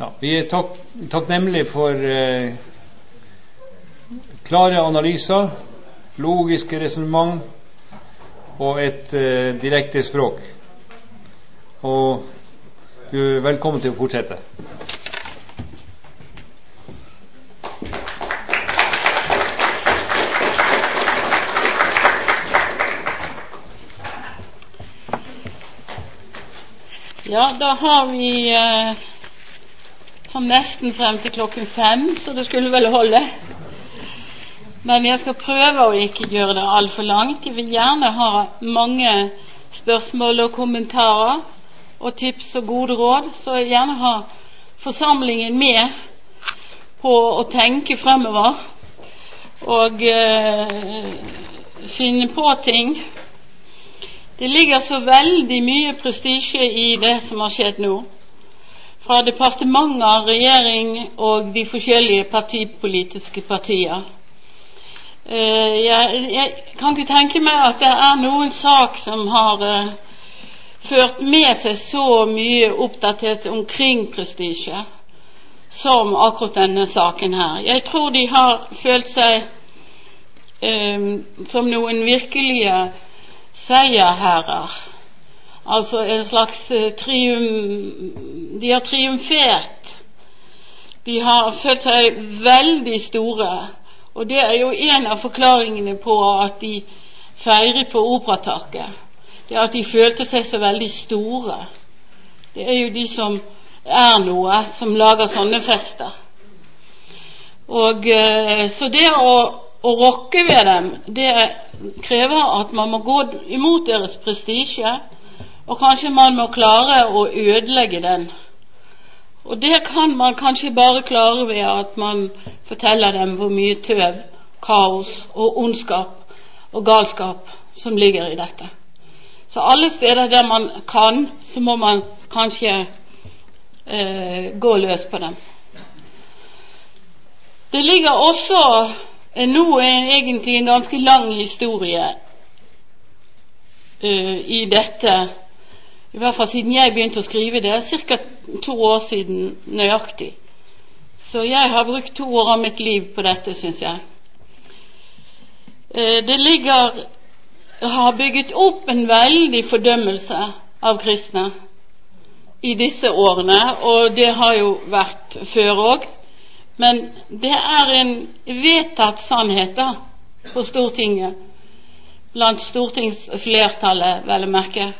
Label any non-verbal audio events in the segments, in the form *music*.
Ja, vi er takk, takknemlige for eh, klare analyser, logiske resonnement og et eh, direkte språk. Og du er velkommen til å fortsette. Ja, da har vi eh, sånn nesten frem til klokken fem, så det skulle vel holde. Men jeg skal prøve å ikke gjøre det altfor langt. Jeg vil gjerne ha mange spørsmål og kommentarer og tips og gode råd, så jeg vil gjerne ha forsamlingen med på å tenke fremover og øh, finne på ting det ligger så veldig mye prestisje i det som har skjedd nå. Fra departementer, regjering og de forskjellige partipolitiske partier. Eh, jeg, jeg, kan ikke tenke meg at det er noen sak som har uh, ført med seg så mye oppdatert omkring prestisje som akkurat denne saken her. Jeg tror de har følt seg um, som noen virkelige seierherrer. Altså en slags eh, trium... De har triumfert. De har følt seg veldig store. Og det er jo en av forklaringene på at de feiret på Operataket. Det at de følte seg så veldig store. Det er jo de som er noe, som lager sånne fester. Og eh, Så det å, å rokke ved dem, det krever at man må gå imot deres prestisje, og kanskje man må klare å ødelegge den. Og det kan man kanskje bare klare ved at man forteller dem hvor mye tøv, kaos og ondskap og galskap som ligger i dette. Så alle steder der man kan, så må man kanskje eh, gå løs på dem. Det ligger også nå er egentlig en ganske lang historie uh, i dette, i hvert fall siden jeg begynte å skrive det, ca. to år siden nøyaktig. Så jeg har brukt to år av mitt liv på dette, syns jeg. Uh, det ligger har bygget opp en veldig fordømmelse av kristne i disse årene, og det har jo vært før òg. Men det er en vedtatt sannhet da, på Stortinget, blant stortingsflertallet, vel å merke,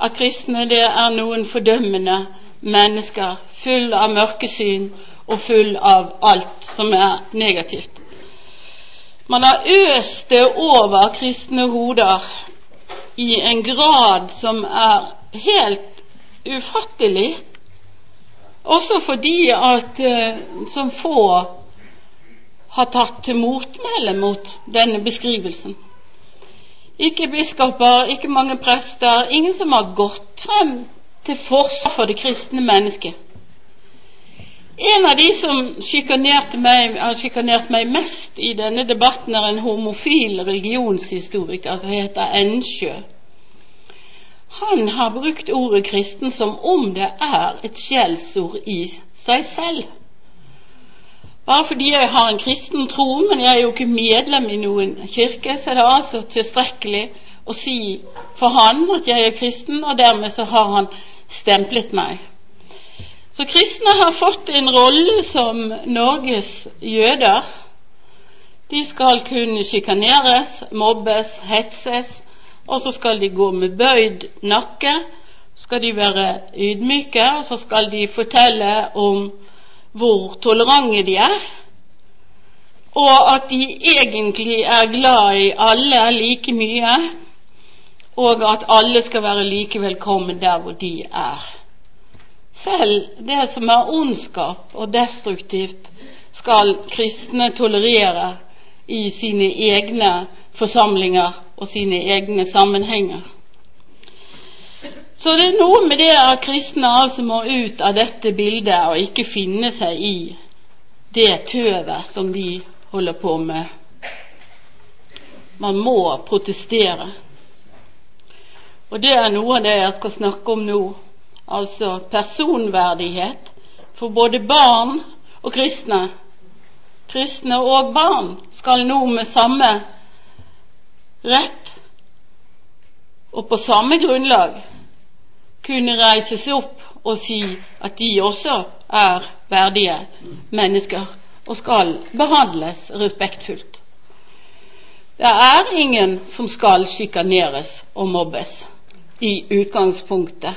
at kristne det er noen fordømmende mennesker, full av mørkesyn og full av alt som er negativt. Man har øst det over kristne hoder i en grad som er helt ufattelig også fordi at eh, som få har tatt til motmæle mot denne beskrivelsen. Ikke biskoper, ikke mange prester, ingen som har gått frem til forsvar for det kristne mennesket. En av de som sjikanerte meg, har sjikanert meg mest i denne debatten, er en homofil religionshistoriker som heter Ensjø. Han har brukt ordet kristen som om det er et skjellsord i seg selv. Bare fordi jeg har en kristen tro, men jeg er jo ikke medlem i noen kirke, så er det altså tilstrekkelig å si for han at jeg er kristen, og dermed så har han stemplet meg. Så kristne har fått en rolle som Norges jøder. De skal kunne sjikaneres, mobbes, hetses, og så skal de gå med bøyd nakke, skal de være ydmyke, og så skal de fortelle om hvor tolerante de er, og at de egentlig er glad i alle like mye, og at alle skal være like velkommen der hvor de er. Selv det som er ondskap og destruktivt, skal kristne tolerere i sine egne forsamlinger og sine egne sammenhenger. Så det er noe med det at kristne altså må ut av dette bildet og ikke finne seg i det tøvet som de holder på med. Man må protestere. Og det er noe av det jeg skal snakke om nå. Altså personverdighet for både barn og kristne. Kristne og barn skal nå med samme rett og på samme grunnlag kunne reises opp og si at de også er verdige mennesker og skal behandles respektfullt. Det er ingen som skal sjikaneres og mobbes i utgangspunktet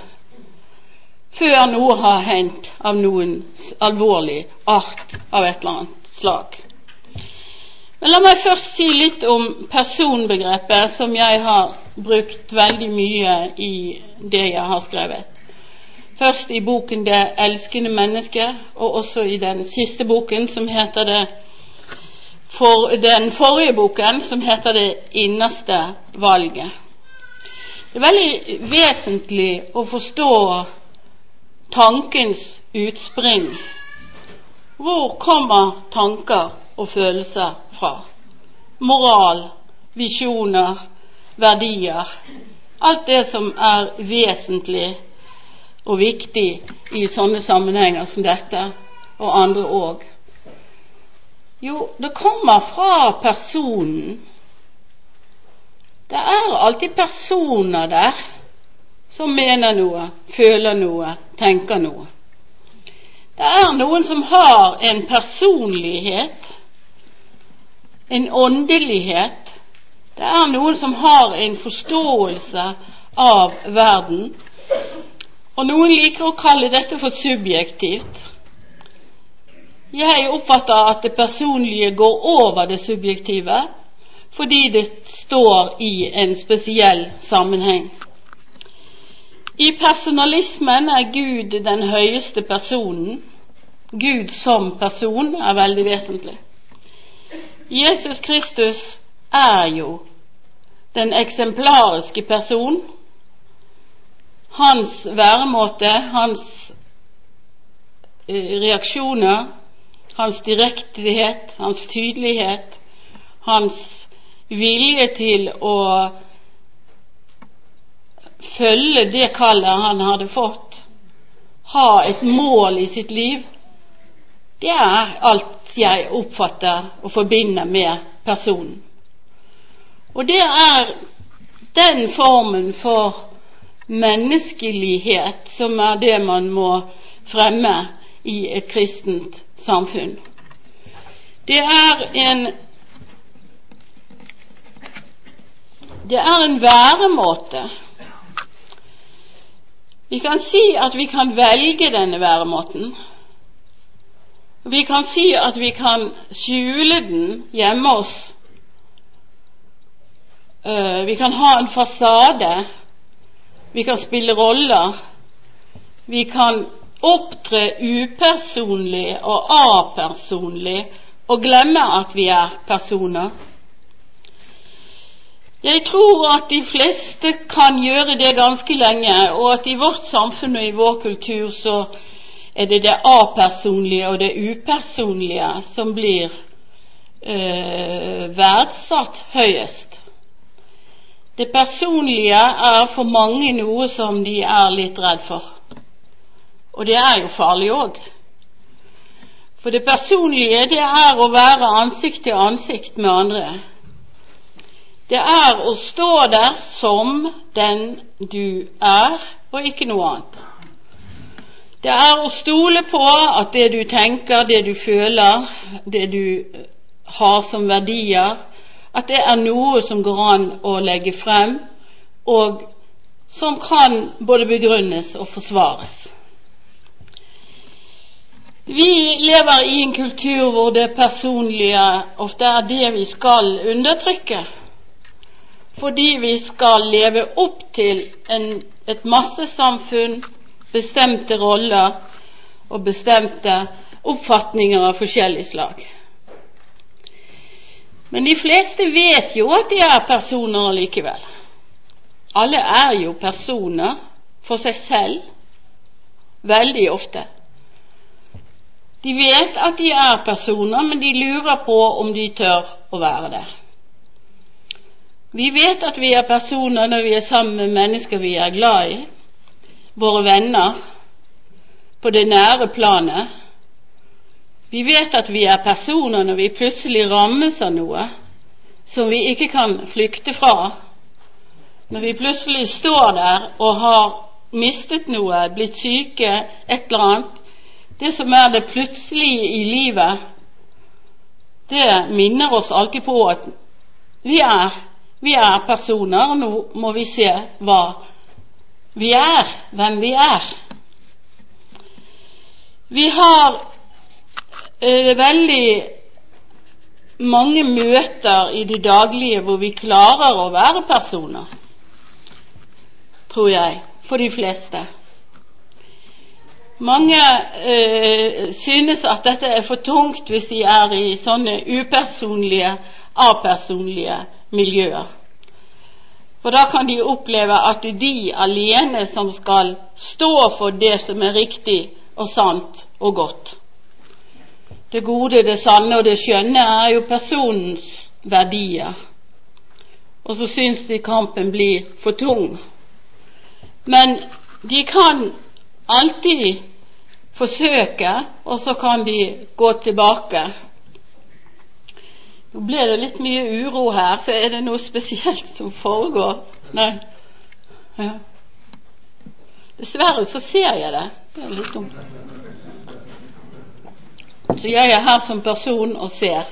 før noe har hendt av noen alvorlig art av et eller annet slag. Men La meg først si litt om personbegrepet, som jeg har brukt veldig mye i det jeg har skrevet. Først i boken 'Det elskende mennesket', og også i den siste boken, som heter det for den forrige boken, som heter 'Det innerste valget'. Det er veldig vesentlig å forstå tankens utspring. Hvor kommer tanker og følelser fra? Moral, visjoner, verdier. Alt det som er vesentlig og viktig i sånne sammenhenger som dette, og andre òg. Jo, det kommer fra personen. Det er alltid personer der som mener noe, føler noe, tenker noe. Det er noen som har en personlighet, en åndelighet. Det er noen som har en forståelse av verden. Og noen liker å kalle dette for subjektivt. Jeg oppfatter at det personlige går over det subjektive fordi det står i en spesiell sammenheng. I personalismen er Gud den høyeste personen. Gud som person er veldig vesentlig. Jesus Kristus er jo den eksemplariske person. Hans væremåte, hans eh, reaksjoner, hans direkthet, hans tydelighet, hans vilje til å følge det kallet han hadde fått, ha et mål i sitt liv, det er alt jeg oppfatter og forbinder med personen. Og det er den formen for menneskelighet som er det man må fremme i et kristent samfunn. Det er en det er en væremåte vi kan si at vi kan velge denne væremåten. Vi kan si at vi kan skjule den hjemme oss. Eh, vi kan ha en fasade. Vi kan spille roller. Vi kan opptre upersonlig og apersonlig og glemme at vi er personer. Jeg tror at de fleste kan gjøre det ganske lenge, og at i vårt samfunn og i vår kultur så er det det apersonlige og det upersonlige som blir øh, verdsatt høyest. Det personlige er for mange noe som de er litt redd for. Og det er jo farlig òg. For det personlige, det er å være ansikt til ansikt med andre. Det er å stå der som den du er, og ikke noe annet. Det er å stole på at det du tenker, det du føler, det du har som verdier, at det er noe som går an å legge frem, og som kan både begrunnes og forsvares. Vi lever i en kultur hvor det personlige ofte er det vi skal undertrykke fordi vi skal leve opp til en, et massesamfunn, bestemte roller og bestemte oppfatninger av forskjellig slag. Men de fleste vet jo at de er personer likevel. Alle er jo personer for seg selv, veldig ofte. De vet at de er personer, men de lurer på om de tør å være det. Vi vet at vi er personer når vi er sammen med mennesker vi er glad i, våre venner. på det nære planet. Vi vet at vi er personer når vi plutselig rammes av noe som vi ikke kan flykte fra. Når vi plutselig står der og har mistet noe, blitt syke, et eller annet. Det som er det plutselige i livet, det minner oss alltid på at vi er, vi er personer, og nå må vi se hva vi er, hvem vi er. Vi har eh, veldig mange møter i det daglige hvor vi klarer å være personer, tror jeg, for de fleste. Mange øh, synes at dette er for tungt hvis de er i sånne upersonlige, apersonlige miljøer. For da kan de oppleve at det er de alene som skal stå for det som er riktig og sant og godt. Det gode, det sanne og det skjønne er jo personens verdier. Og så syns de kampen blir for tung. Men de kan alltid forsøke, og så kan de gå tilbake. Nå ble det litt mye uro her, så er det noe spesielt *laughs* som foregår? Nei. Ja. Dessverre så ser jeg det. Det er litt dumt. Så jeg er her som person og ser.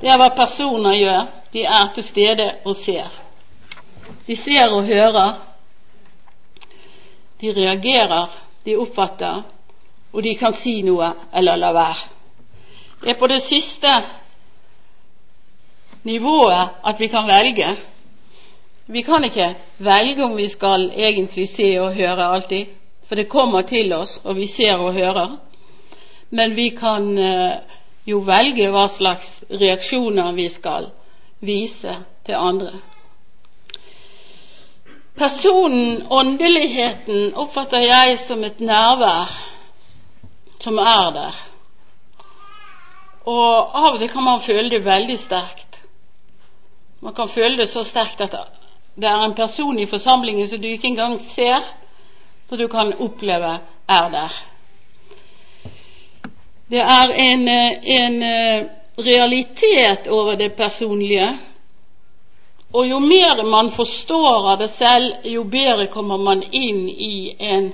Det er hva personer gjør. De er til stede og ser. De ser og hører. De reagerer, de oppfatter, og de kan si noe eller la være. Det er på det siste nivået at vi kan velge. Vi kan ikke velge om vi skal egentlig se og høre alltid, for det kommer til oss, og vi ser og hører. Men vi kan eh, jo velge hva slags reaksjoner vi skal vise til andre. Personen, åndeligheten, oppfatter jeg som et nærvær som er der. Og av og til kan man føle det veldig sterkt. Man kan føle det så sterkt at det er en person i forsamlingen som du ikke engang ser, som du kan oppleve er der. Det er en, en realitet over det personlige og jo mer man forstår av det selv, jo bedre kommer man inn i en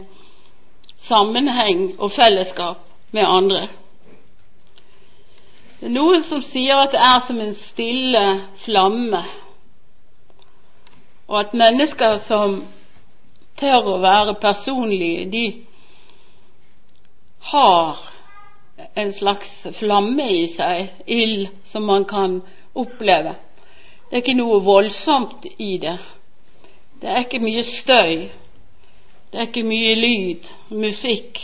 sammenheng og fellesskap med andre. Noen som sier at det er som en stille flamme, og at mennesker som tør å være personlige, de har en slags flamme i seg, ild, som man kan oppleve. Det er ikke noe voldsomt i det. Det er ikke mye støy. Det er ikke mye lyd, musikk.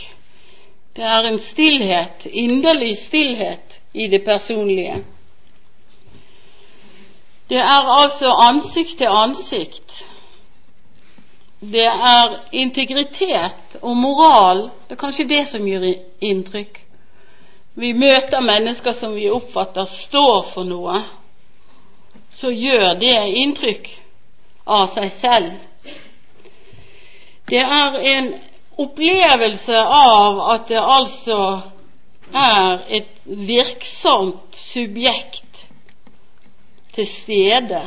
Det er en stillhet, inderlig stillhet, i det personlige. Det er altså ansikt til ansikt. Det er integritet og moral. Det er kanskje det som gjør inntrykk. Vi møter mennesker som vi oppfatter står for noe så gjør det inntrykk av seg selv. Det er en opplevelse av at det altså er et virksomt subjekt til stede.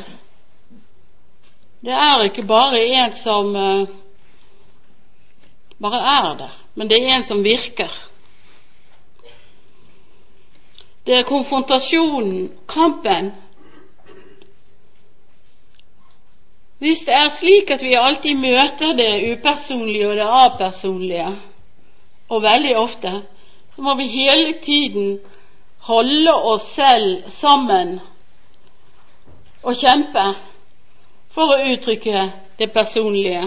Det er ikke bare en som uh, bare er der, men det er en som virker. Det er konfrontasjonen, kampen, Hvis det er slik at vi alltid møter det upersonlige og det apersonlige, og veldig ofte, så må vi hele tiden holde oss selv sammen og kjempe for å uttrykke det personlige,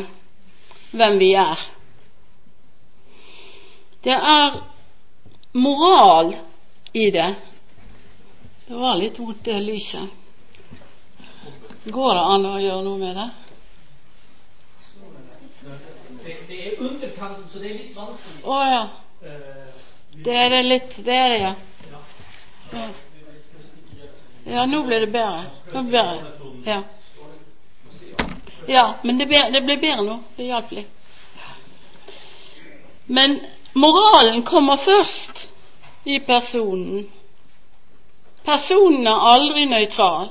hvem vi er. Det er moral i det. Det var litt vondt, det lyset. Går det an å gjøre noe med det? Det, er underkanten, så det er litt vanskelig. Å ja. Det er det litt Det er det, ja. Ja, nå ble det bedre. Nå ble det bedre. Ja. ja men det ble, det ble bedre nå. Det hjalp litt. Men Moralen kommer først i personen. Personen er aldri nøytral.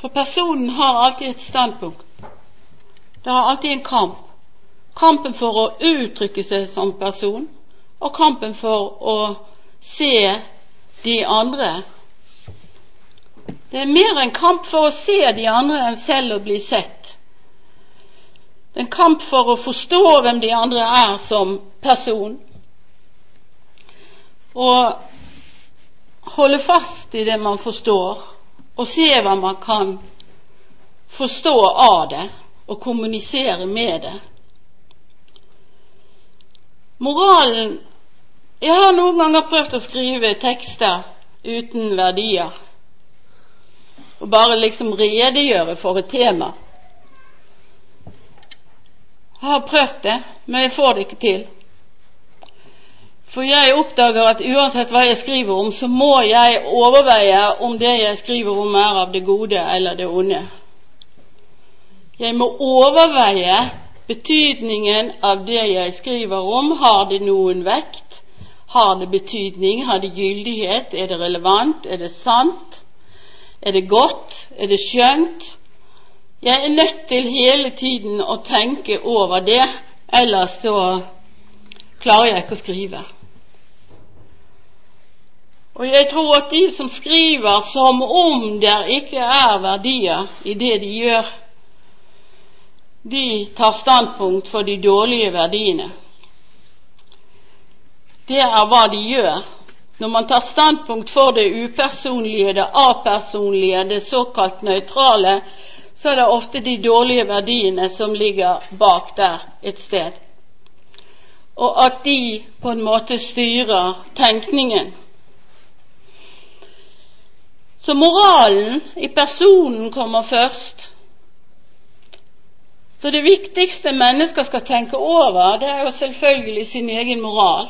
For personen har alltid et standpunkt. Det har alltid en kamp. Kampen for å uttrykke seg som person, og kampen for å se de andre. Det er mer en kamp for å se de andre enn selv å bli sett. Det er en kamp for å forstå hvem de andre er som person. Og holde fast i det man forstår, og se hva man kan forstå av det, og kommunisere med det. Moralen Jeg har noen ganger prøvd å skrive tekster uten verdier. Og bare liksom redegjøre for et tema. Jeg har prøvd det, men jeg får det ikke til. For jeg oppdager at uansett hva jeg skriver om, så må jeg overveie om det jeg skriver om, er av det gode eller det onde. Jeg må overveie betydningen av det jeg skriver om. Har det noen vekt? Har det betydning? Har det gyldighet? Er det relevant? Er det sant? Er det godt? Er det skjønt? Jeg er nødt til hele tiden å tenke over det, ellers så klarer jeg ikke å skrive. Og jeg tror at de som skriver som om det ikke er verdier i det de gjør, de tar standpunkt for de dårlige verdiene. Det er hva de gjør. Når man tar standpunkt for det upersonlige, det apersonlige, det såkalt nøytrale, så er det ofte de dårlige verdiene som ligger bak der et sted. Og at de på en måte styrer tenkningen. Så moralen i personen kommer først. Så det viktigste mennesker skal tenke over, det er jo selvfølgelig sin egen moral.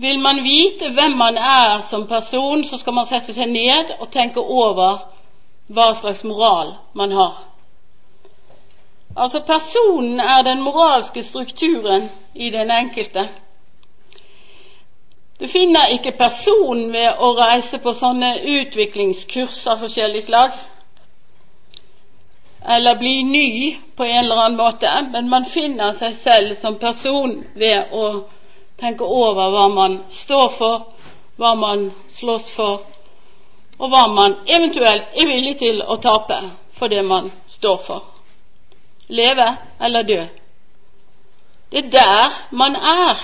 Vil man vite hvem man er som person, så skal man sette seg ned og tenke over hva slags moral man har. Altså personen er den moralske strukturen i den enkelte. Du finner ikke personen ved å reise på sånne utviklingskurs av forskjellig slag, eller bli ny på en eller annen måte, men man finner seg selv som person ved å tenke over hva man står for, hva man slåss for, og hva man eventuelt er villig til å tape for det man står for. Leve eller dø. Det er der man er.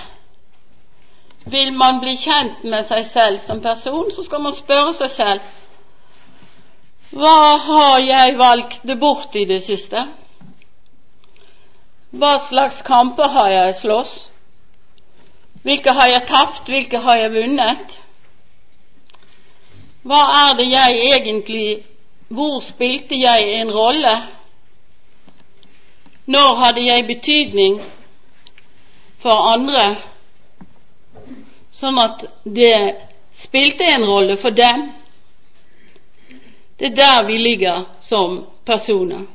Vil man bli kjent med seg selv som person, så skal man spørre seg selv hva har jeg valgt bort i det siste? Hva slags kamper har jeg slåss? Hvilke har jeg tapt, hvilke har jeg vunnet? Hva er det jeg egentlig Hvor spilte jeg en rolle? Når hadde jeg betydning for andre? sånn at det spilte en rolle for dem. Det er der vi ligger som personer.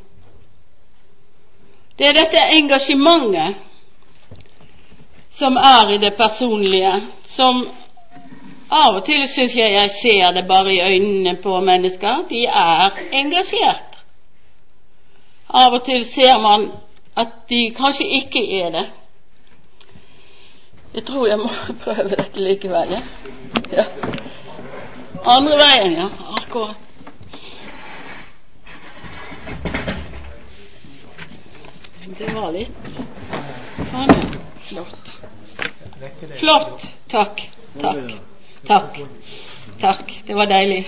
Det er dette engasjementet som er i det personlige, som av og til syns jeg jeg ser det bare i øynene på mennesker. De er engasjert. Av og til ser man at de kanskje ikke er det. Jeg tror jeg må *laughs* prøve dette likevel. Ja. Andre veien, ja. Akkurat. Det var litt Sånn. Flott. Flott. Takk. Takk. Takk. Takk. Det var deilig.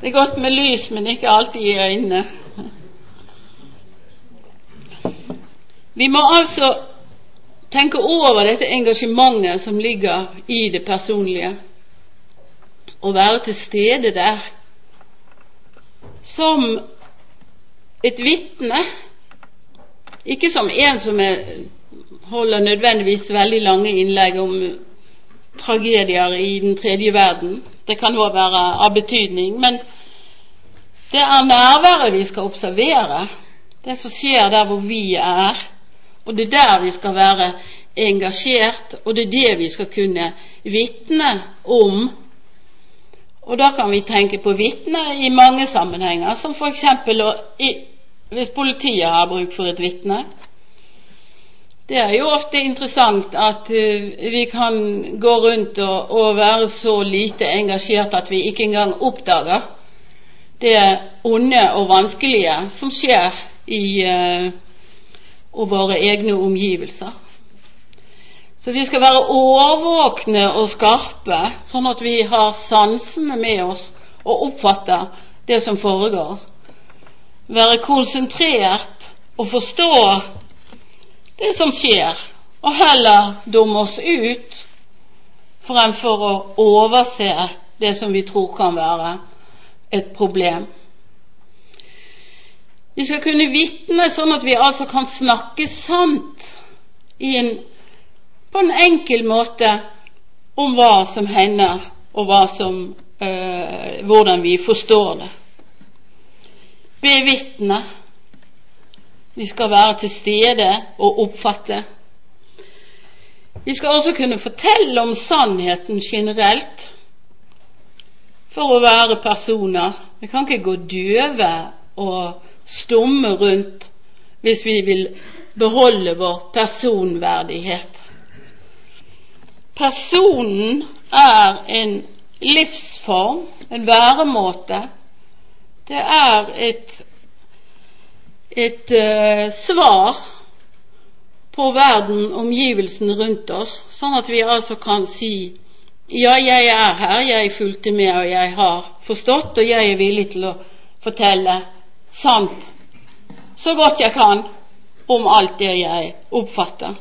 Det er godt med lys, men ikke alltid i øynene. Vi må altså tenke over dette engasjementet som ligger i det personlige, og være til stede der som et vitne, ikke som en som er, holder nødvendigvis veldig lange innlegg om tragedier i den tredje verden. Det kan òg være av betydning, men det er nærværet vi skal observere, det som skjer der hvor vi er Og det er der vi skal være engasjert, og det er det vi skal kunne vitne om. Og da kan vi tenke på vitne i mange sammenhenger, som f.eks. hvis politiet har bruk for et vitne. Det er jo ofte interessant at uh, vi kan gå rundt og, og, være så lite engasjert at vi ikke engang oppdager det onde og vanskelige som skjer i uh, våre egne omgivelser. Så vi skal være årvåkne og skarpe, sånn at vi har sansene med oss og oppfatter det som foregår. Være konsentrert og forstå det som skjer, og heller dumme oss ut fremfor å overse det som vi tror kan være et problem. Vi skal kunne vitne sånn at vi altså kan snakke sant en, på en enkel måte om hva som hender, og som, øh, hvordan vi forstår det. Bevitne vi skal være til stede og oppfatte. Vi skal også kunne fortelle om sannheten generelt for å være personer. Vi kan ikke gå døve og stumme rundt hvis vi vil beholde vår personverdighet. Personen er en livsform, en væremåte. Det er et et uh, svar på verden, omgivelsene rundt oss, sånn at vi altså kan si ja, jeg er her, jeg fulgte med, og jeg har forstått, og jeg er villig til å fortelle sant så godt jeg kan om alt det jeg oppfatter.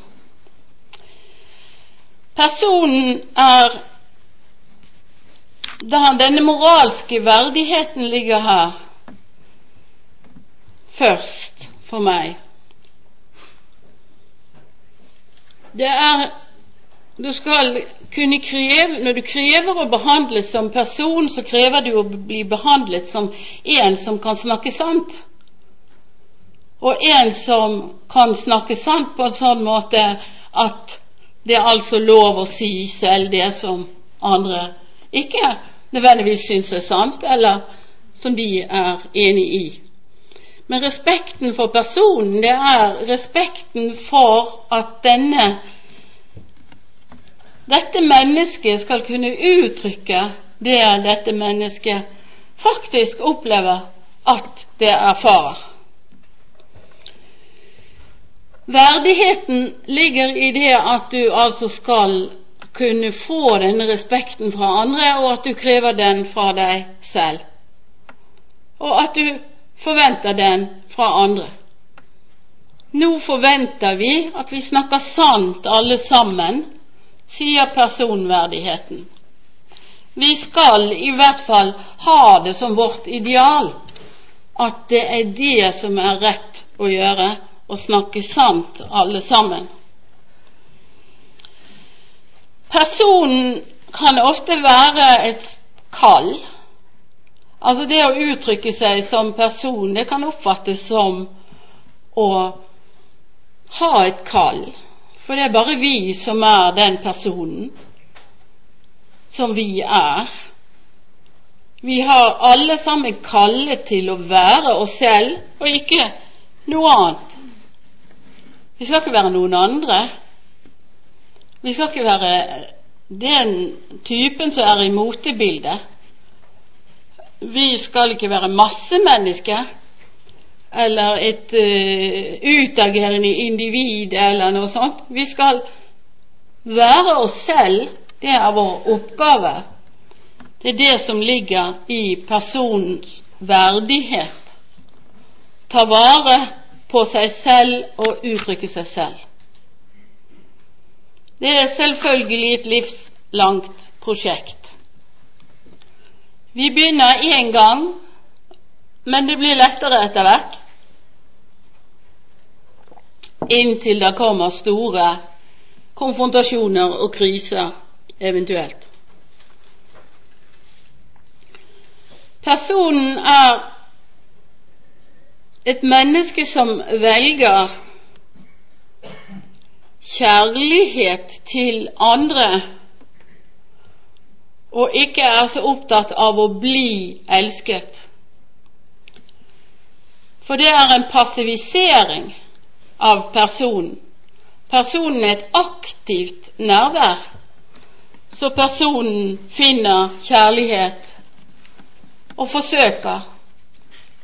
Personen er da denne moralske verdigheten ligger her, først for meg. Det er du skal kunne kreve, Når du krever å behandles som person, så krever du å bli behandlet som en som kan snakke sant. Og en som kan snakke sant på en sånn måte at det er altså lov å si selv det som andre ikke nødvendigvis syns er sant, eller som de er enig i. Men respekten for personen, det er respekten for at denne dette mennesket skal kunne uttrykke det dette mennesket faktisk opplever at det erfarer. Verdigheten ligger i det at du altså skal kunne få denne respekten fra andre, og at du krever den fra deg selv. Og at du forventer den fra andre. Nå forventer vi at vi snakker sant alle sammen, sier personverdigheten. Vi skal i hvert fall ha det som vårt ideal at det er det som er rett å gjøre, å snakke sant alle sammen. Personen kan ofte være et kall Altså det å uttrykke seg som person, det kan oppfattes som å ha et kall. For det er bare vi som er den personen som vi er. Vi har alle sammen kallet til å være oss selv, og ikke noe annet. Vi skal ikke være noen andre. Vi skal ikke være den typen som er i motebildet. Vi skal ikke være massemennesker eller et uh, utagerende individ eller noe sånt. Vi skal være oss selv. Det er vår oppgave. Det er det som ligger i personens verdighet. Ta vare på seg selv og uttrykke seg selv. Det er selvfølgelig et livslangt prosjekt. Vi begynner én gang, men det blir lettere etter hvert. Inntil det kommer store konfrontasjoner og kriser eventuelt. Personen er et menneske som velger kjærlighet til andre, og ikke er så opptatt av å bli elsket. For det er en passivisering av personen. Personen er et aktivt nærvær, så personen finner kjærlighet og forsøker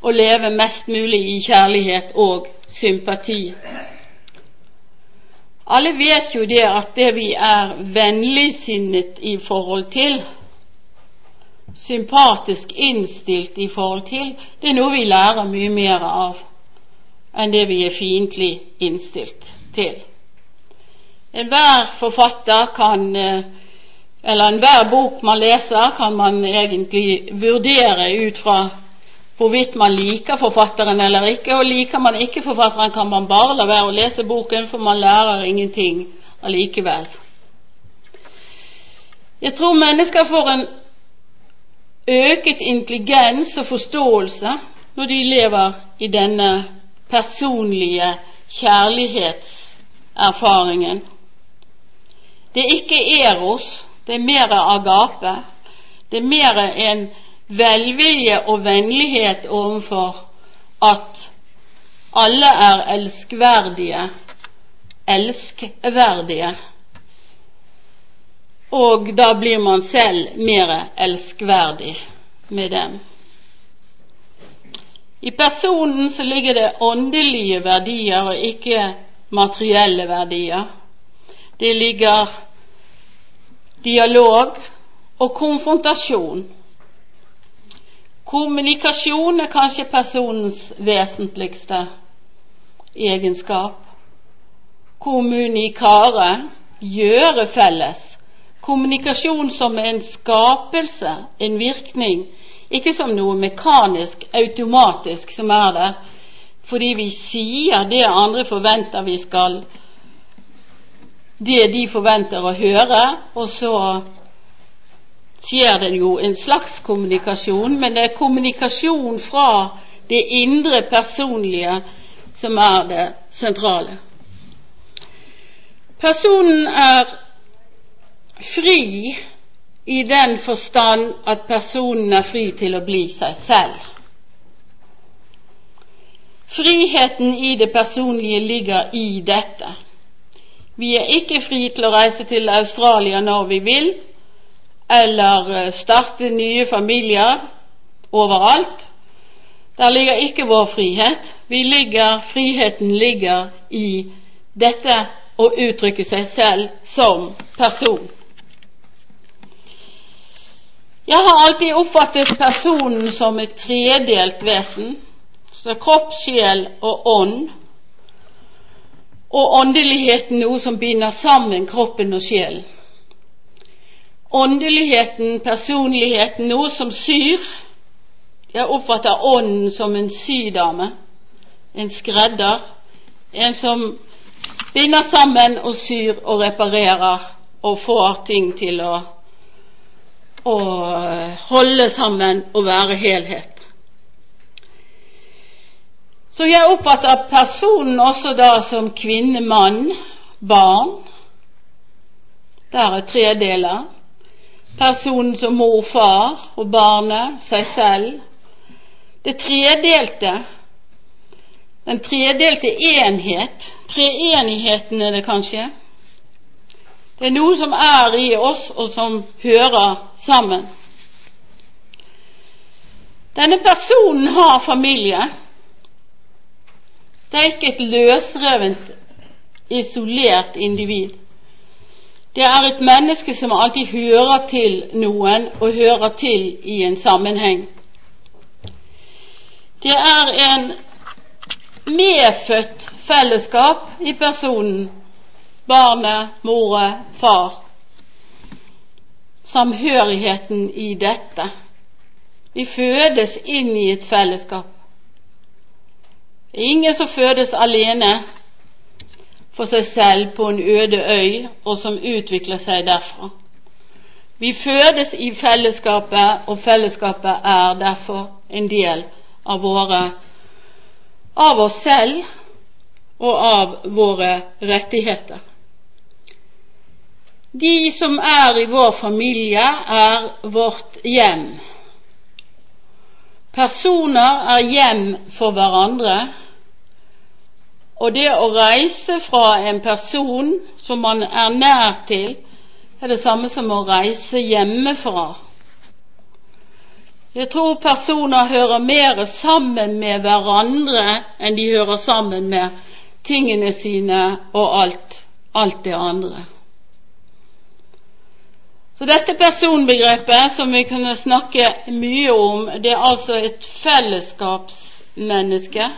å leve mest mulig i kjærlighet og sympati. Alle vet jo det at det vi er vennligsinnet i forhold til, sympatisk innstilt i forhold til, det er noe vi lærer mye mer av enn det vi er fiendtlig innstilt til. Enhver forfatter kan, eh, eller enhver bok man leser, kan man egentlig vurdere ut fra hvorvidt man liker forfatteren eller ikke. Og liker man ikke forfatteren, kan man bare la være å lese boken, for man lærer ingenting allikevel. Jeg tror mennesker får en øket intelligens og forståelse når de lever i denne personlige kjærlighetserfaringen. Det er ikke eros, det er mer agape. Det er mer en velvilje og vennlighet overfor at alle er elskverdige, elskverdige. Og da blir man selv mer elskverdig med dem. I personen så ligger det åndelige verdier og ikke materielle verdier. Det ligger dialog og konfrontasjon. Kommunikasjon er kanskje personens vesentligste egenskap. Kommunikare gjøre felles. Kommunikasjon som en skapelse, en virkning, ikke som noe mekanisk, automatisk som er der fordi vi sier det andre forventer vi skal det de forventer å høre, og så skjer det jo en slags kommunikasjon, men det er kommunikasjon fra det indre personlige som er det sentrale. Personen er fri i den forstand at personen er fri til å bli seg selv. Friheten i det personlige ligger i dette. Vi er ikke fri til å reise til Australia når vi vil, eller eh, starte nye familier overalt. Der ligger ikke vår frihet. Vi ligger, friheten ligger i dette å uttrykke seg selv som person. Jeg har alltid oppfattet personen som et tredelt vesen. Så kropp, sjel og ånd. Og åndeligheten noe som binder sammen kroppen og sjelen. Åndeligheten, personligheten, noe som syr. Jeg oppfatter ånden som en sydame, en skredder. En som binder sammen og syr og reparerer og får ting til å å holde sammen og være helhet. Så jeg oppfatter personen også da som kvinne, mann, barn. Der er tre deler. Personen som mor, far og barnet, seg selv. Det tredelte, den tredelte enhet, treenigheten er det kanskje, det er noe som er i oss, og som hører sammen. Denne personen har familie. Det er ikke et løsrevent, isolert individ. Det er et menneske som alltid hører til noen, og hører til i en sammenheng. Det er en medfødt fellesskap i personen barnet, moren, far. Samhørigheten i dette. Vi fødes inn i et fellesskap. Ingen som fødes alene for seg selv på en øde øy, og som utvikler seg derfra. Vi fødes i fellesskapet, og fellesskapet er derfor en del av våre av oss selv og av våre rettigheter. De som er i vår familie, er vårt hjem. Personer er hjem for hverandre, og det å reise fra en person som man er nær til, er det samme som å reise hjemmefra. Jeg tror personer hører mer sammen med hverandre enn de hører sammen med tingene sine og alt, alt det andre. Så dette personbegrepet, som vi kunne snakke mye om, det er altså et fellesskapsmenneske,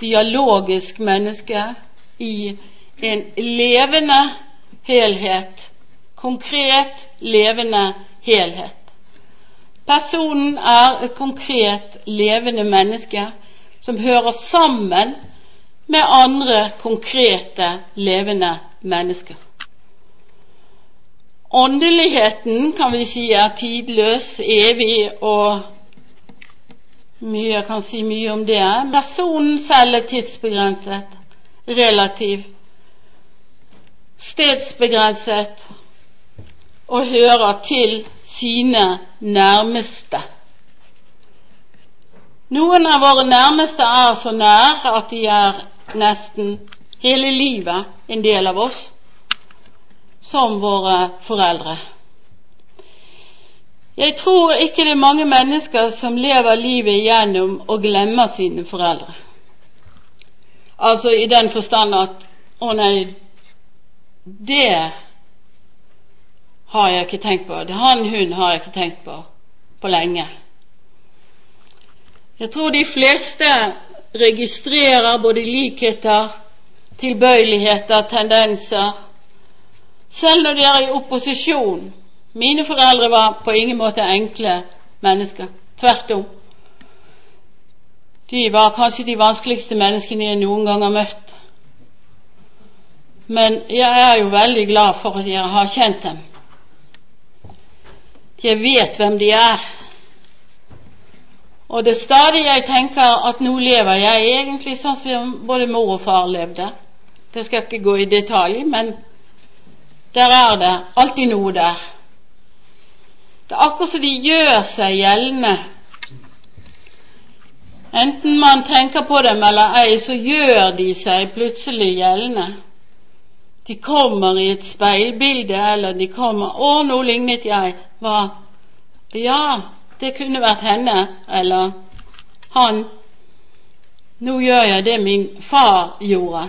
dialogisk menneske, i en levende helhet. Konkret, levende helhet. Personen er et konkret, levende menneske som hører sammen med andre konkrete, levende mennesker. Åndeligheten kan vi si er tidløs, evig og mye, Jeg kan si mye om det. Personen selv er tidsbegrenset, relativ, stedsbegrenset og hører til sine nærmeste. Noen av våre nærmeste er så nær at de er nesten hele livet en del av oss som våre foreldre. Jeg tror ikke det er mange mennesker som lever livet igjennom og glemmer sine foreldre. Altså i den forstand at å nei, det har jeg ikke tenkt på. Det han, hun har jeg ikke tenkt på på lenge. Jeg tror de fleste registrerer både likheter, tilbøyeligheter, tendenser selv når de er i opposisjon. Mine foreldre var på ingen måte enkle mennesker. Tvert om. De var kanskje de vanskeligste menneskene jeg noen gang har møtt. Men jeg er jo veldig glad for at jeg har kjent dem. Jeg vet hvem de er. Og det er stadig jeg tenker at nå lever jeg egentlig sånn som både mor og far levde. Det skal ikke gå i detalj, men der er det alltid noe der. Det er akkurat som de gjør seg gjeldende. Enten man tenker på dem eller ei, så gjør de seg plutselig gjeldende. De kommer i et speilbilde, eller de kommer 'Å, nå lignet jeg.' Hva? Ja, det kunne vært henne eller han. Nå gjør jeg det min far gjorde.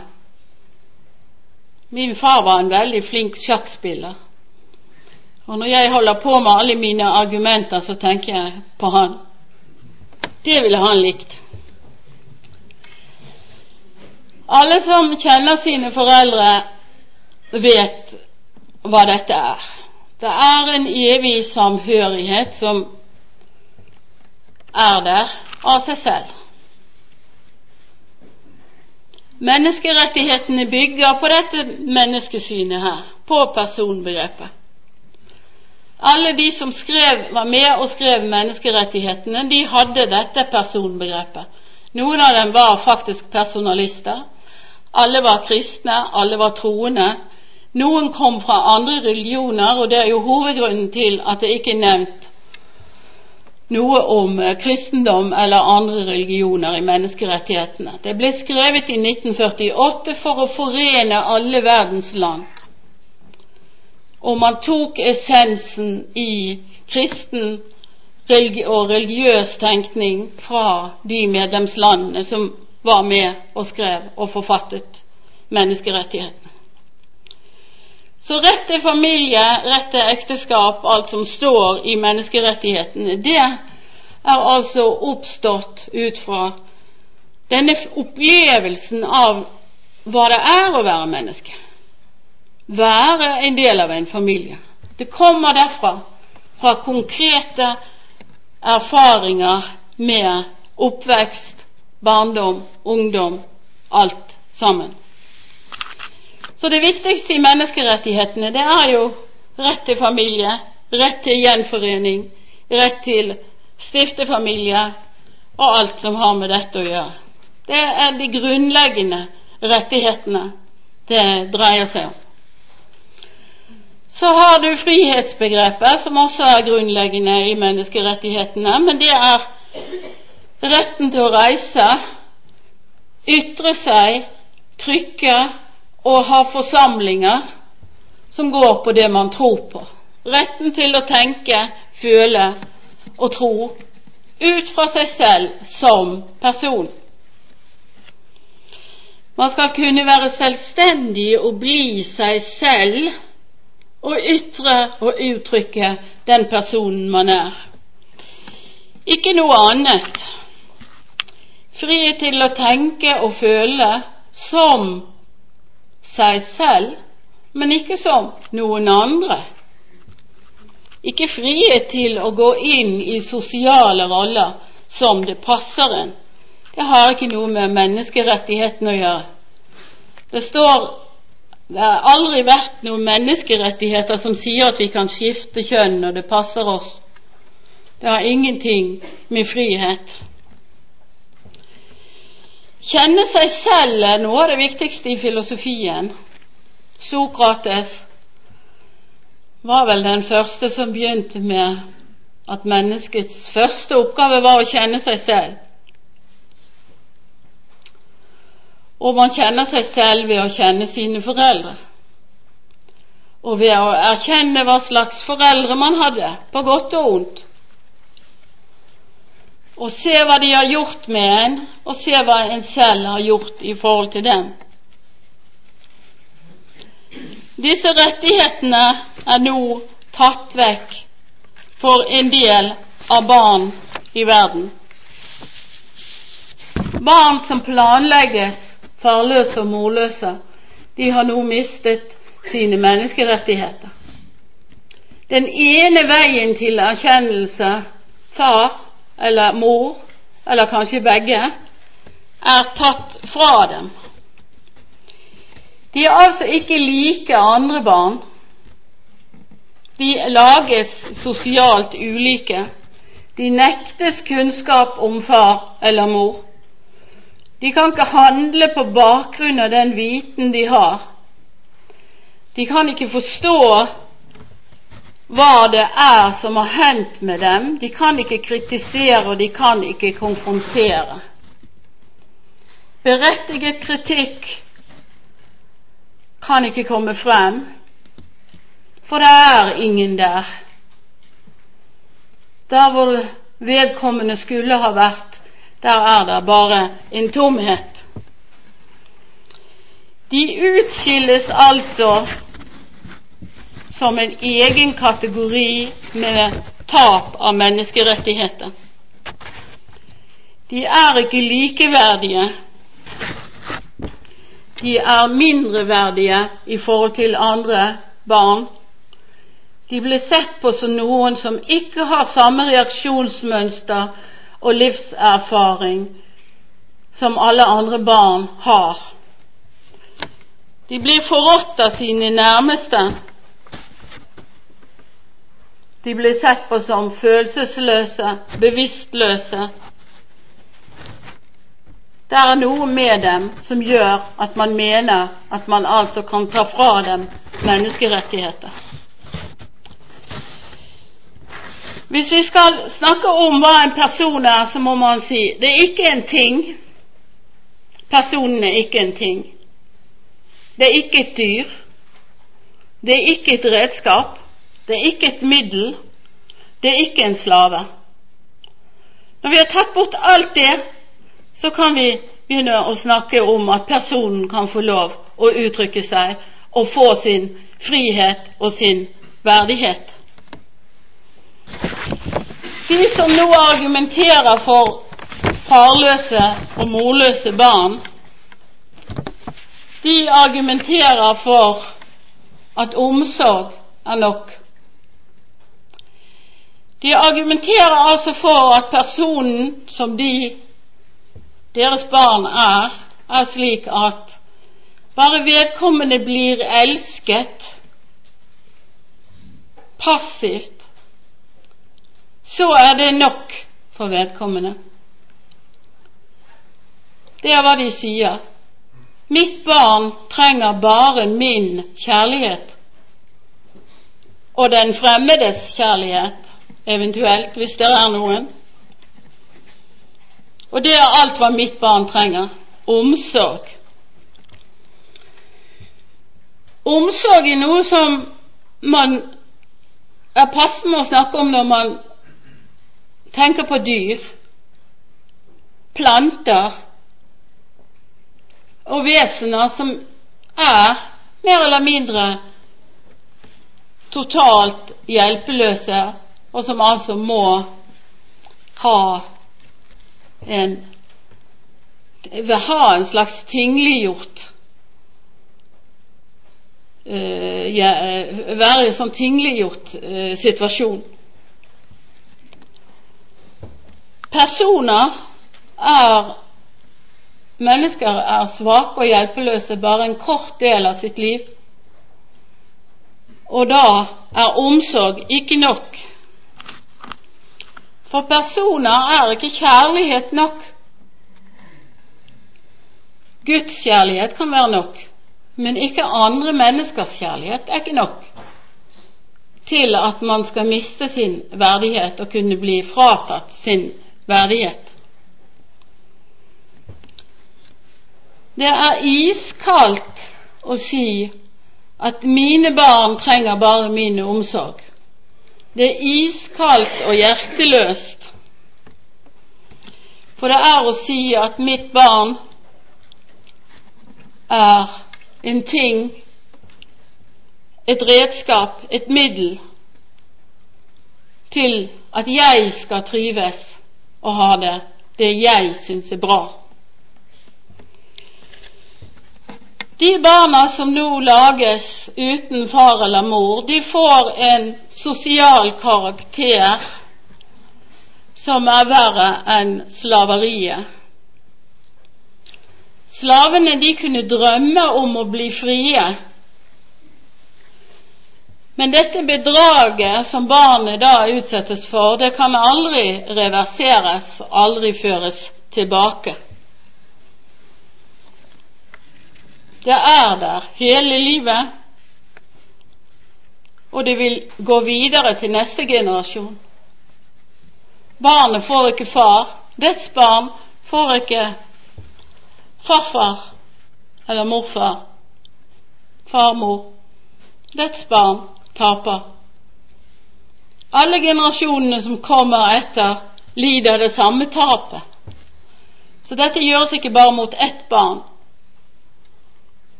Min far var en veldig flink sjakkspiller. Og når jeg holder på med alle mine argumenter, så tenker jeg på han. Det ville han likt. Alle som kjenner sine foreldre, vet hva dette er. Det er en evig samhørighet som er der av seg selv. Menneskerettighetene bygger på dette menneskesynet her, på personbegrepet. Alle de som skrev, var med og skrev menneskerettighetene, de hadde dette personbegrepet. Noen av dem var faktisk personalister. Alle var kristne, alle var troende. Noen kom fra andre religioner, og det er jo hovedgrunnen til at det ikke er nevnt noe om eh, kristendom eller andre religioner i menneskerettighetene. Det ble skrevet i 1948 for å forene alle verdens land. Og man tok essensen i kristen og religiøs tenkning fra de medlemslandene som var med og skrev og forfattet menneskerettighetene. Så rett til familie, rett til ekteskap, alt som står i menneskerettighetene, det er altså oppstått ut fra denne opplevelsen av hva det er å være menneske. Være en del av en familie. Det kommer derfra, fra konkrete erfaringer med oppvekst, barndom, ungdom, alt sammen. Så det viktigste i menneskerettighetene, det er jo rett til familie, rett til gjenforening, rett til stiftefamilie og alt som har med dette å gjøre. Det er de grunnleggende rettighetene det dreier seg om. Så har du frihetsbegrepet, som også er grunnleggende i menneskerettighetene, men det er retten til å reise, ytre seg, trykke og ha forsamlinger som går på det man tror på. Retten til å tenke, føle og tro ut fra seg selv som person. Man skal kunne være selvstendig og bli seg selv og ytre og uttrykke den personen man er. Ikke noe annet. Frihet til å tenke og føle som seg selv, men ikke som noen andre. Ikke frihet til å gå inn i sosiale roller som det passer en. Det har ikke noe med menneskerettighetene å gjøre. Det står det har aldri vært noen menneskerettigheter som sier at vi kan skifte kjønn når det passer oss. Det har ingenting med frihet. Kjenne seg selv er noe av det viktigste i filosofien. Sokrates var vel den første som begynte med at menneskets første oppgave var å kjenne seg selv. Og man kjenner seg selv ved å kjenne sine foreldre. Og ved å erkjenne hva slags foreldre man hadde, på godt og ondt. Og se hva de har gjort med en, og se hva en selv har gjort i forhold til dem. Disse rettighetene er nå tatt vekk for en del av barn i verden. Barn som planlegges farløse og morløse, de har nå mistet sine menneskerettigheter. Den ene veien til erkjennelse, far eller mor, eller kanskje begge, er tatt fra dem. De er altså ikke like andre barn. De lages sosialt ulike. De nektes kunnskap om far eller mor. De kan ikke handle på bakgrunn av den viten de har. De kan ikke forstå hva det er som har hendt med dem. De kan ikke kritisere, og de kan ikke konfrontere. Berettiget kritikk kan ikke komme frem, for det er ingen der. Der hvor vedkommende skulle ha vært, der er det bare en tomhet. De utskilles altså som en egen kategori med tap av menneskerettigheter. De er ikke likeverdige. De er mindreverdige i forhold til andre barn. De blir sett på som noen som ikke har samme reaksjonsmønster og livserfaring som alle andre barn har. De blir forrådt av sine nærmeste. De blir sett på som følelsesløse, bevisstløse. Det er noe med dem som gjør at man mener at man altså kan ta fra dem menneskerettigheter. Hvis vi skal snakke om hva en person er, så må man si det er ikke en ting. Personen er ikke en ting. Det er ikke et dyr. Det er ikke et redskap. Det er ikke et middel. Det er ikke en slave. Når vi har tatt bort alt det, så kan vi begynne å snakke om at personen kan få lov å uttrykke seg og få sin frihet og sin verdighet. De som nå argumenterer for farløse og morløse barn, de argumenterer for at omsorg er nok. De argumenterer altså for at personen som de, deres barn er, er slik at bare vedkommende blir elsket passivt så er det nok for vedkommende. Det er hva de sier. Mitt barn trenger bare min kjærlighet. og den fremmedes kjærlighet, eventuelt, hvis det er noen. Og det er alt hva mitt barn trenger omsorg. Omsorg er noe som man er passende å snakke om når man tenker på dyr, planter og vesener som er mer eller mindre totalt hjelpeløse, og som altså må ha en ha en slags tingliggjort uh, ja, Være i en sånn tingliggjort uh, situasjon. Personer er Mennesker er svake og hjelpeløse bare en kort del av sitt liv. Og da er omsorg ikke nok. For personer er ikke kjærlighet nok. Guds kjærlighet kan være nok, men ikke andre menneskers kjærlighet er ikke nok til at man skal miste sin verdighet og kunne bli fratatt sin verdighet. Det er iskaldt å si at mine barn trenger bare min omsorg. Det er iskaldt og hjerteløst. For det er å si at mitt barn er en ting, et redskap, et middel til at jeg skal trives og ha det det jeg syns er bra. De barna som nå lages uten far eller mor, de får en sosial karakter som er verre enn slaveriet. Slavene de kunne drømme om å bli frie, men dette bedraget som barnet da utsettes for, det kan aldri reverseres, aldri føres tilbake. Det er der hele livet, og det vil gå videre til neste generasjon. Barnet får ikke far, dets barn får ikke farfar eller morfar, farmor. Dets barn taper. Alle generasjonene som kommer etter, lider det samme tapet. Så dette gjøres ikke bare mot ett barn,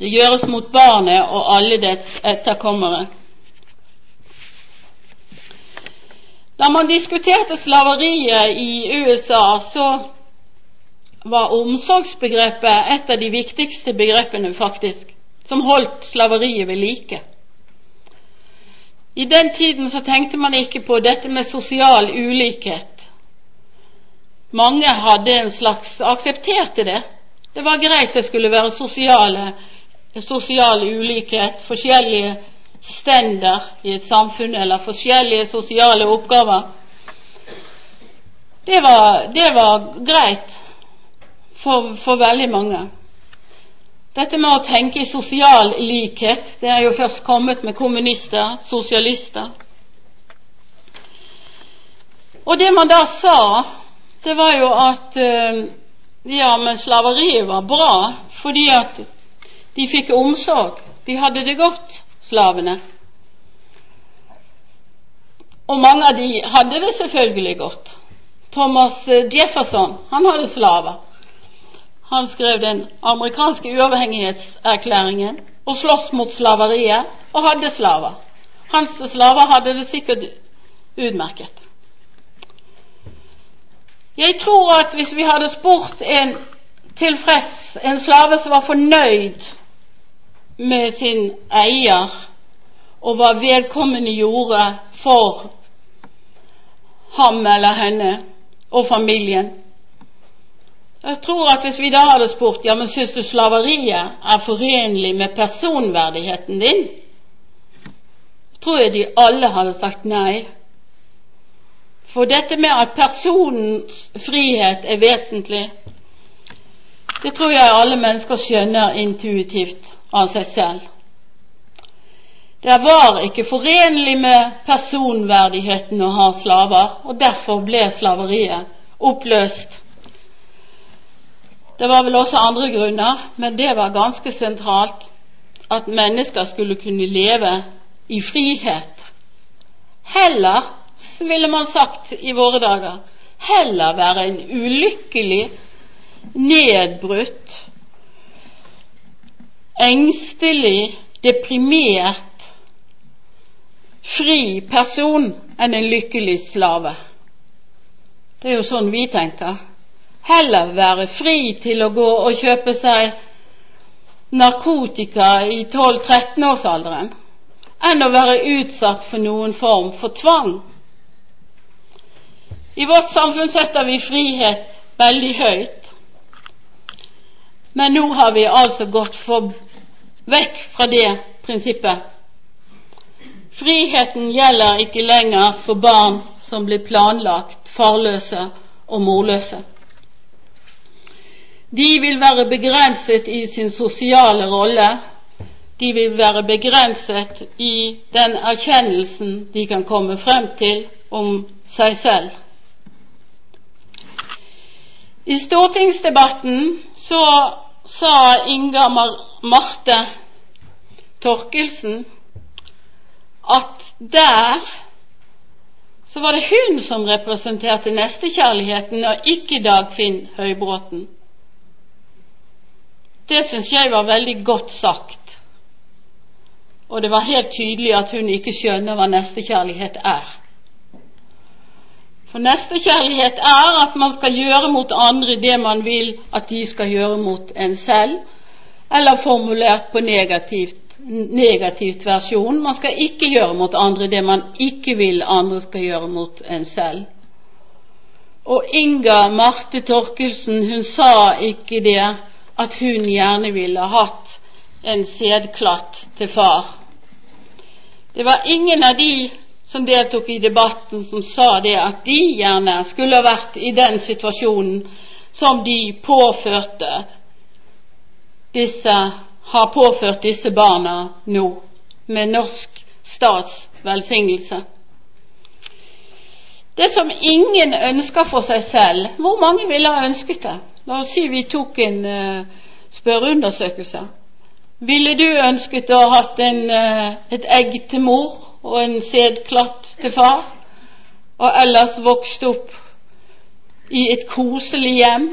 det gjøres mot barnet og alle dets etterkommere. Da man diskuterte slaveriet i USA, så var omsorgsbegrepet et av de viktigste begrepene, faktisk, som holdt slaveriet ved like. I den tiden så tenkte man ikke på dette med sosial ulikhet. Mange hadde en slags aksepterte det. Det var greit det skulle være sosiale sosial ulikhet, forskjellige stender i et samfunn eller forskjellige sosiale oppgaver. Det var, det var greit for, for, veldig mange. Dette med å tenke i sosial likhet, det er jo først kommet med kommunister, sosialister. Og det man da sa, det var jo at eh, ja, men slaveriet var bra fordi at de fikk omsorg. De hadde det godt, slavene. Og mange av de hadde det selvfølgelig godt. Thomas eh, Jefferson han hadde slaver. Han skrev den amerikanske uavhengighetserklæringen og sloss mot slaveriet og hadde slaver. Hans slaver hadde det sikkert utmerket. Jeg tror at hvis vi hadde spurt en tilfreds, en slave som var fornøyd med sin eier og hva vedkommende gjorde for ham eller henne og familien. Jeg tror at hvis vi da hadde spurt ja, men syns du slaveriet er forenlig med personverdigheten din, tror jeg de alle hadde sagt nei. For dette med at personens frihet er vesentlig, det tror jeg alle mennesker skjønner intuitivt av seg selv. Det var ikke forenlig med personverdigheten å ha slaver, og derfor ble slaveriet oppløst. Det var vel også andre grunner, men det var ganske sentralt at mennesker skulle kunne leve i frihet. Heller, ville man sagt i våre dager, heller være en ulykkelig, nedbrutt, engstelig, deprimert, fri person enn en lykkelig slave. Det er jo sånn vi tenker. Heller være fri til å gå og kjøpe seg narkotika i 12-13-årsalderen enn å være utsatt for noen form for tvang. I vårt samfunn setter vi frihet veldig høyt, men nå har vi altså gått for, vekk fra det prinsippet. Friheten gjelder ikke lenger for barn som blir planlagt farløse og morløse. De vil være begrenset i sin sosiale rolle. De vil være begrenset i den erkjennelsen de kan komme frem til om seg selv. I stortingsdebatten så sa Inga Marte Torkelsen at der så var det hun som representerte nestekjærligheten, og ikke Dagfinn Høybråten. Det syns jeg var veldig godt sagt. Og det var helt tydelig at hun ikke skjønner hva nestekjærlighet er. For nestekjærlighet er at man skal gjøre mot andre det man vil at de skal gjøre mot en selv, eller formulert på negativt, negativt versjon. Man skal ikke gjøre mot andre det man ikke vil andre skal gjøre mot en selv. Og Inga Marte Torkelsen, hun sa ikke det at hun gjerne ville hatt en sædklatt til far. Det var ingen av de som deltok i debatten, som sa det at de gjerne skulle ha vært i den situasjonen som de påførte disse, har påført disse barna nå, med norsk stats velsignelse. Det som ingen ønsker for seg selv, hvor mange ville ha ønsket det? La oss si vi tok en uh, spørreundersøkelse. Ville du ønsket å ha hatt en, uh, et egg til mor og en sædklatt til far, og ellers vokst opp i et koselig hjem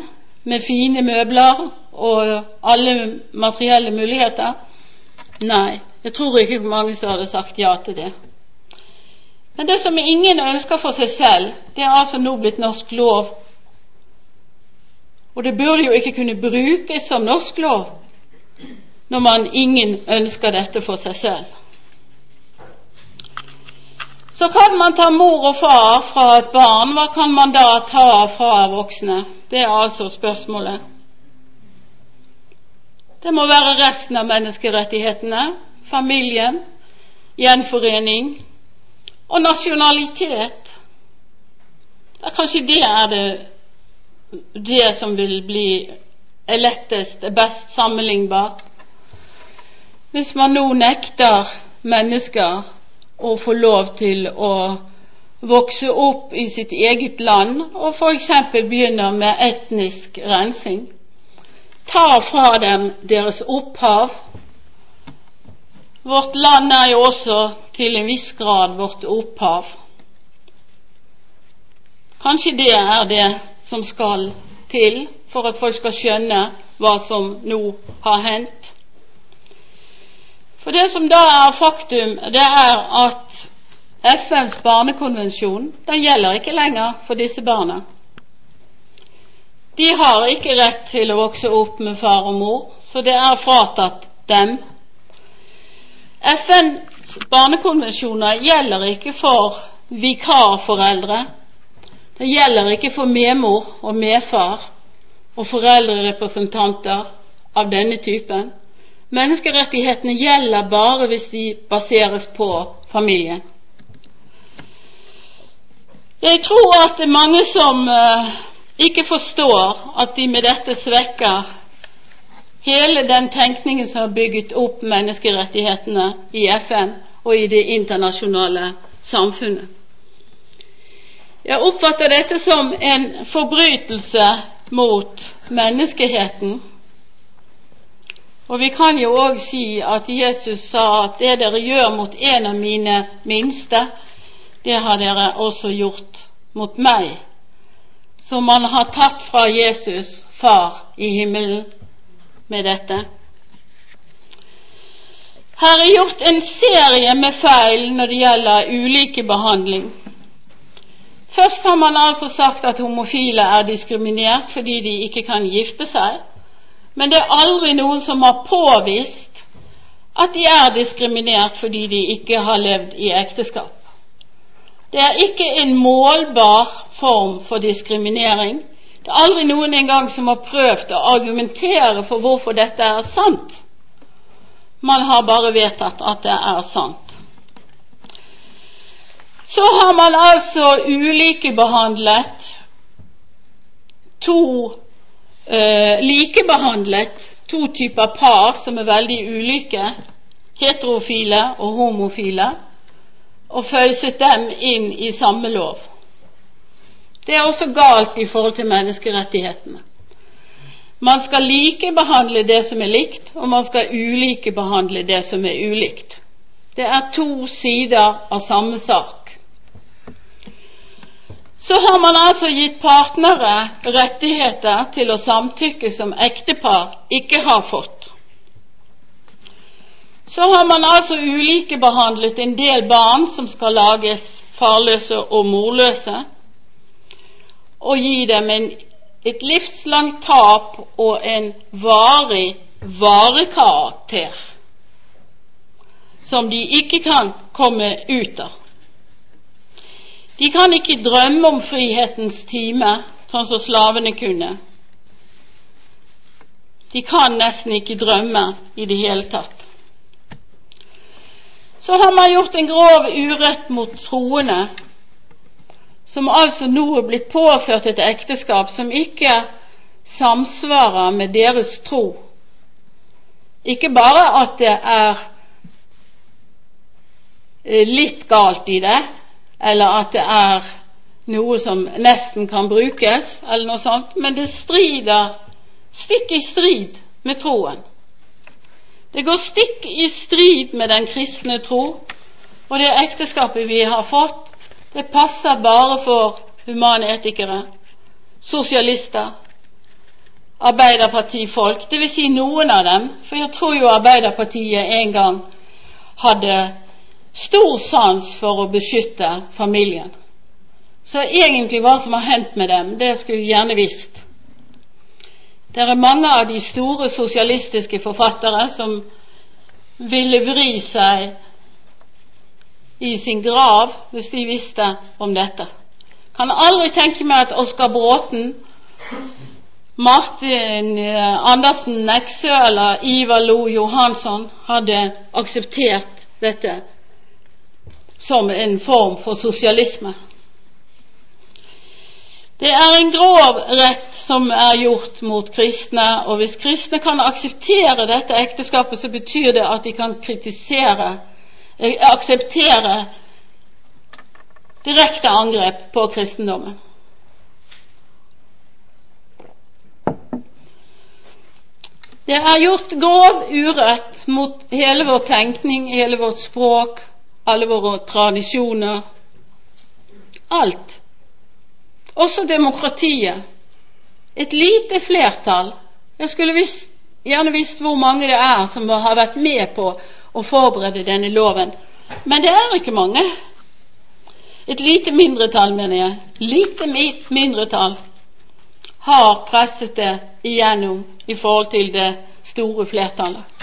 med fine møbler og alle materielle muligheter? Nei, jeg tror ikke mange som hadde sagt ja til det. Men det som ingen ønsker for seg selv, det er altså nå blitt norsk lov. Og det burde jo ikke kunne brukes som norsk lov når man ingen ønsker dette for seg selv. Så kan man ta mor og far fra et barn. Hva kan man da ta fra voksne? Det er altså spørsmålet. Det må være resten av menneskerettighetene, familien, gjenforening og nasjonalitet. Det er kanskje det er det, det som vil bli lettest, best sammenlignbart. Hvis man nå nekter mennesker å få lov til å vokse opp i sitt eget land og f.eks. begynner med etnisk rensing. tar fra dem deres opphav. Vårt land er jo også til en viss grad vårt opphav. Kanskje det er det som skal til for at folk skal skjønne hva som nå har hendt. For det som da er faktum, det er at FNs barnekonvensjon den gjelder ikke lenger for disse barna. De har ikke rett til å vokse opp med far og mor, så det er fratatt dem. FNs barnekonvensjoner gjelder ikke for vikarforeldre. Det gjelder ikke for medmor og medfar og foreldrerepresentanter av denne typen. Menneskerettighetene gjelder bare hvis de baseres på familien. Jeg tror at det er mange som uh, ikke forstår at de med dette svekker hele den tenkningen som har bygget opp menneskerettighetene i FN og i det internasjonale samfunnet. Jeg oppfatter dette som en forbrytelse mot menneskeheten. Og vi kan jo òg si at Jesus sa at det dere gjør mot en av mine minste, det har dere også gjort mot meg. Så man har tatt fra Jesus, Far i himmelen, med dette. Her er gjort en serie med feil når det gjelder ulike behandling. Først har man altså sagt at homofile er diskriminert fordi de ikke kan gifte seg, men det er aldri noen som har påvist at de er diskriminert fordi de ikke har levd i ekteskap. Det er ikke en målbar form for diskriminering. Det er aldri noen engang som har prøvd å argumentere for hvorfor dette er sant. Man har bare vedtatt at det er sant. Så har man altså ulikebehandlet to eh, likebehandlet to typer par som er veldig ulike, heterofile og homofile, og føyset dem inn i samme lov. Det er også galt i forhold til menneskerettighetene. Man skal likebehandle det som er likt, og man skal ulikebehandle det som er ulikt. Det er to sider av samme sak. Så har man altså gitt partnere rettigheter til å samtykke som ektepar ikke har fått. Så har man altså ulikebehandlet en del barn som skal lages farløse og morløse, og gi dem en, et livslangt tap og en varig varekarakter som de ikke kan komme ut av. De kan ikke drømme om frihetens time, sånn som slavene kunne. De kan nesten ikke drømme i det hele tatt. Så har man gjort en grov urett mot troende, som altså nå er blitt påført et ekteskap som ikke samsvarer med deres tro. Ikke bare at det er eh, litt galt i det, eller at det er noe som nesten kan brukes, eller noe sånt, men det strider stikk i strid med troen. Det går stikk i strid med den kristne tro, og det ekteskapet vi har fått, det passer bare for humanetikere, sosialister, arbeiderpartifolk, dvs. Si noen av dem, for jeg tror jo Arbeiderpartiet en gang hadde stor sans for å beskytte familien. Så egentlig hva som har hendt med dem, det skulle vi gjerne visst. Det er mange av de store sosialistiske forfattere som ville vri seg i sin grav hvis de visste om dette. Kan aldri tenke meg at Oskar Bråten, Martin eh, Andersen Neksø eller Ivar Lo Johansson hadde akseptert dette som en form for sosialisme. Det er en grov rett som er gjort mot kristne, og hvis kristne kan akseptere dette ekteskapet, så betyr det at de kan kritisere, eh, akseptere direkte angrep på kristendommen. Det er gjort grov urett mot hele vår tenkning, hele vårt språk alle våre tradisjoner. Alt. Også demokratiet. Et lite flertall. Jeg skulle visst, gjerne visst hvor mange det er som har vært med på å forberede denne loven. Men det er ikke mange. Et lite mindretall, mener jeg. Lite mindretall har presset det igjennom i forhold til det store flertallet.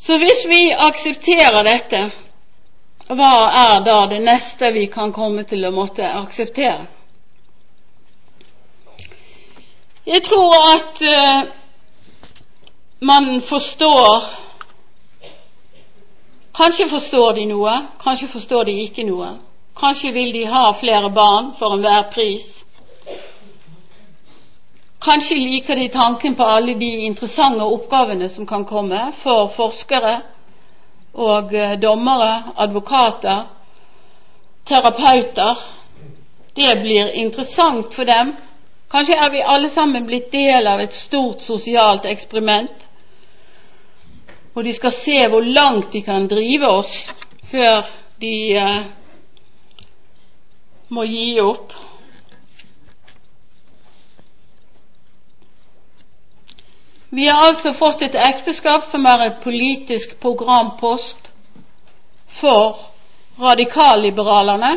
Så hvis vi aksepterer dette, hva er da det neste vi kan komme til å måtte akseptere? Jeg tror at uh, man forstår Kanskje forstår de noe, kanskje forstår de ikke noe. Kanskje vil de ha flere barn for enhver pris. Kanskje liker de tanken på alle de interessante oppgavene som kan komme for forskere og eh, dommere, advokater, terapeuter. Det blir interessant for dem. Kanskje er vi alle sammen blitt del av et stort sosialt eksperiment, og de skal se hvor langt de kan drive oss før de eh, må gi opp. Vi har altså fått et ekteskap som er et politisk programpost for radikalliberalerne,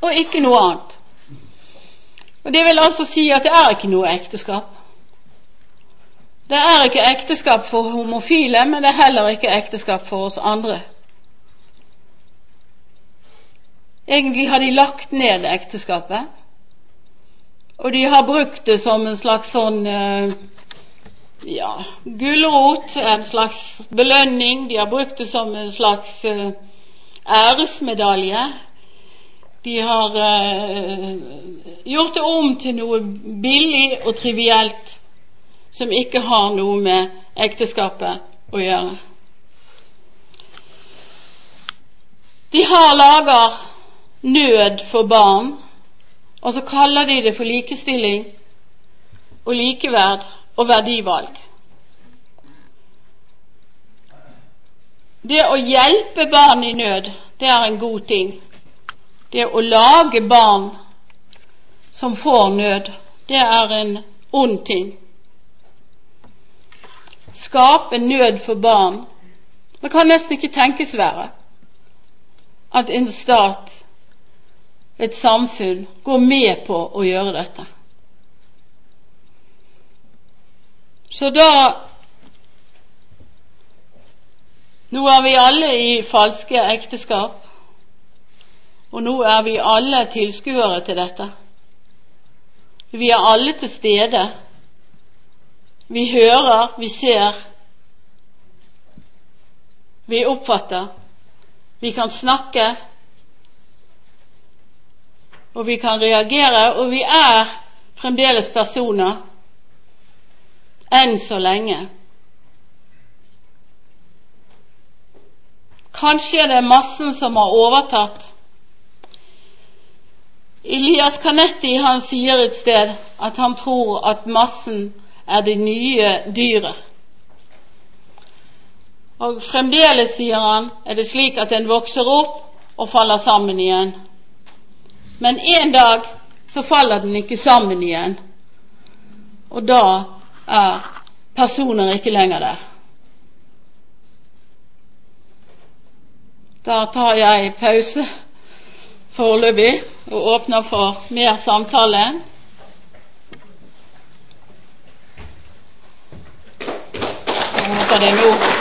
og ikke noe annet. Og Det vil altså si at det er ikke noe ekteskap. Det er ikke ekteskap for homofile, men det er heller ikke ekteskap for oss andre. Egentlig har de lagt ned ekteskapet, og de har brukt det som en slags sånn uh, ja, gulrot, en slags belønning. De har brukt det som en slags uh, æresmedalje. De har uh, gjort det om til noe billig og trivielt som ikke har noe med ekteskapet å gjøre. De har lager nød for barn, og så kaller de det for likestilling og likeverd og verdivalg. Det å hjelpe barn i nød, det er en god ting. Det å lage barn som får nød, det er en ond ting. Skape nød for barn. Det kan nesten ikke tenkes være at en stat, et samfunn, går med på å gjøre dette. Så da Nå er vi alle i falske ekteskap, og nå er vi alle tilskuere til dette. Vi er alle til stede. Vi hører, vi ser, vi oppfatter. Vi kan snakke, og vi kan reagere, og vi er fremdeles personer enn så lenge. Kanskje er det massen som har overtatt. Elias Canetti han sier et sted at han tror at massen er det nye dyret. Og fremdeles, sier han, er det slik at en vokser opp og faller sammen igjen. Men en dag så faller den ikke sammen igjen. Og da er personer ikke lenger der. Da tar jeg pause foreløpig og åpner for mer samtale. Jeg håper det nå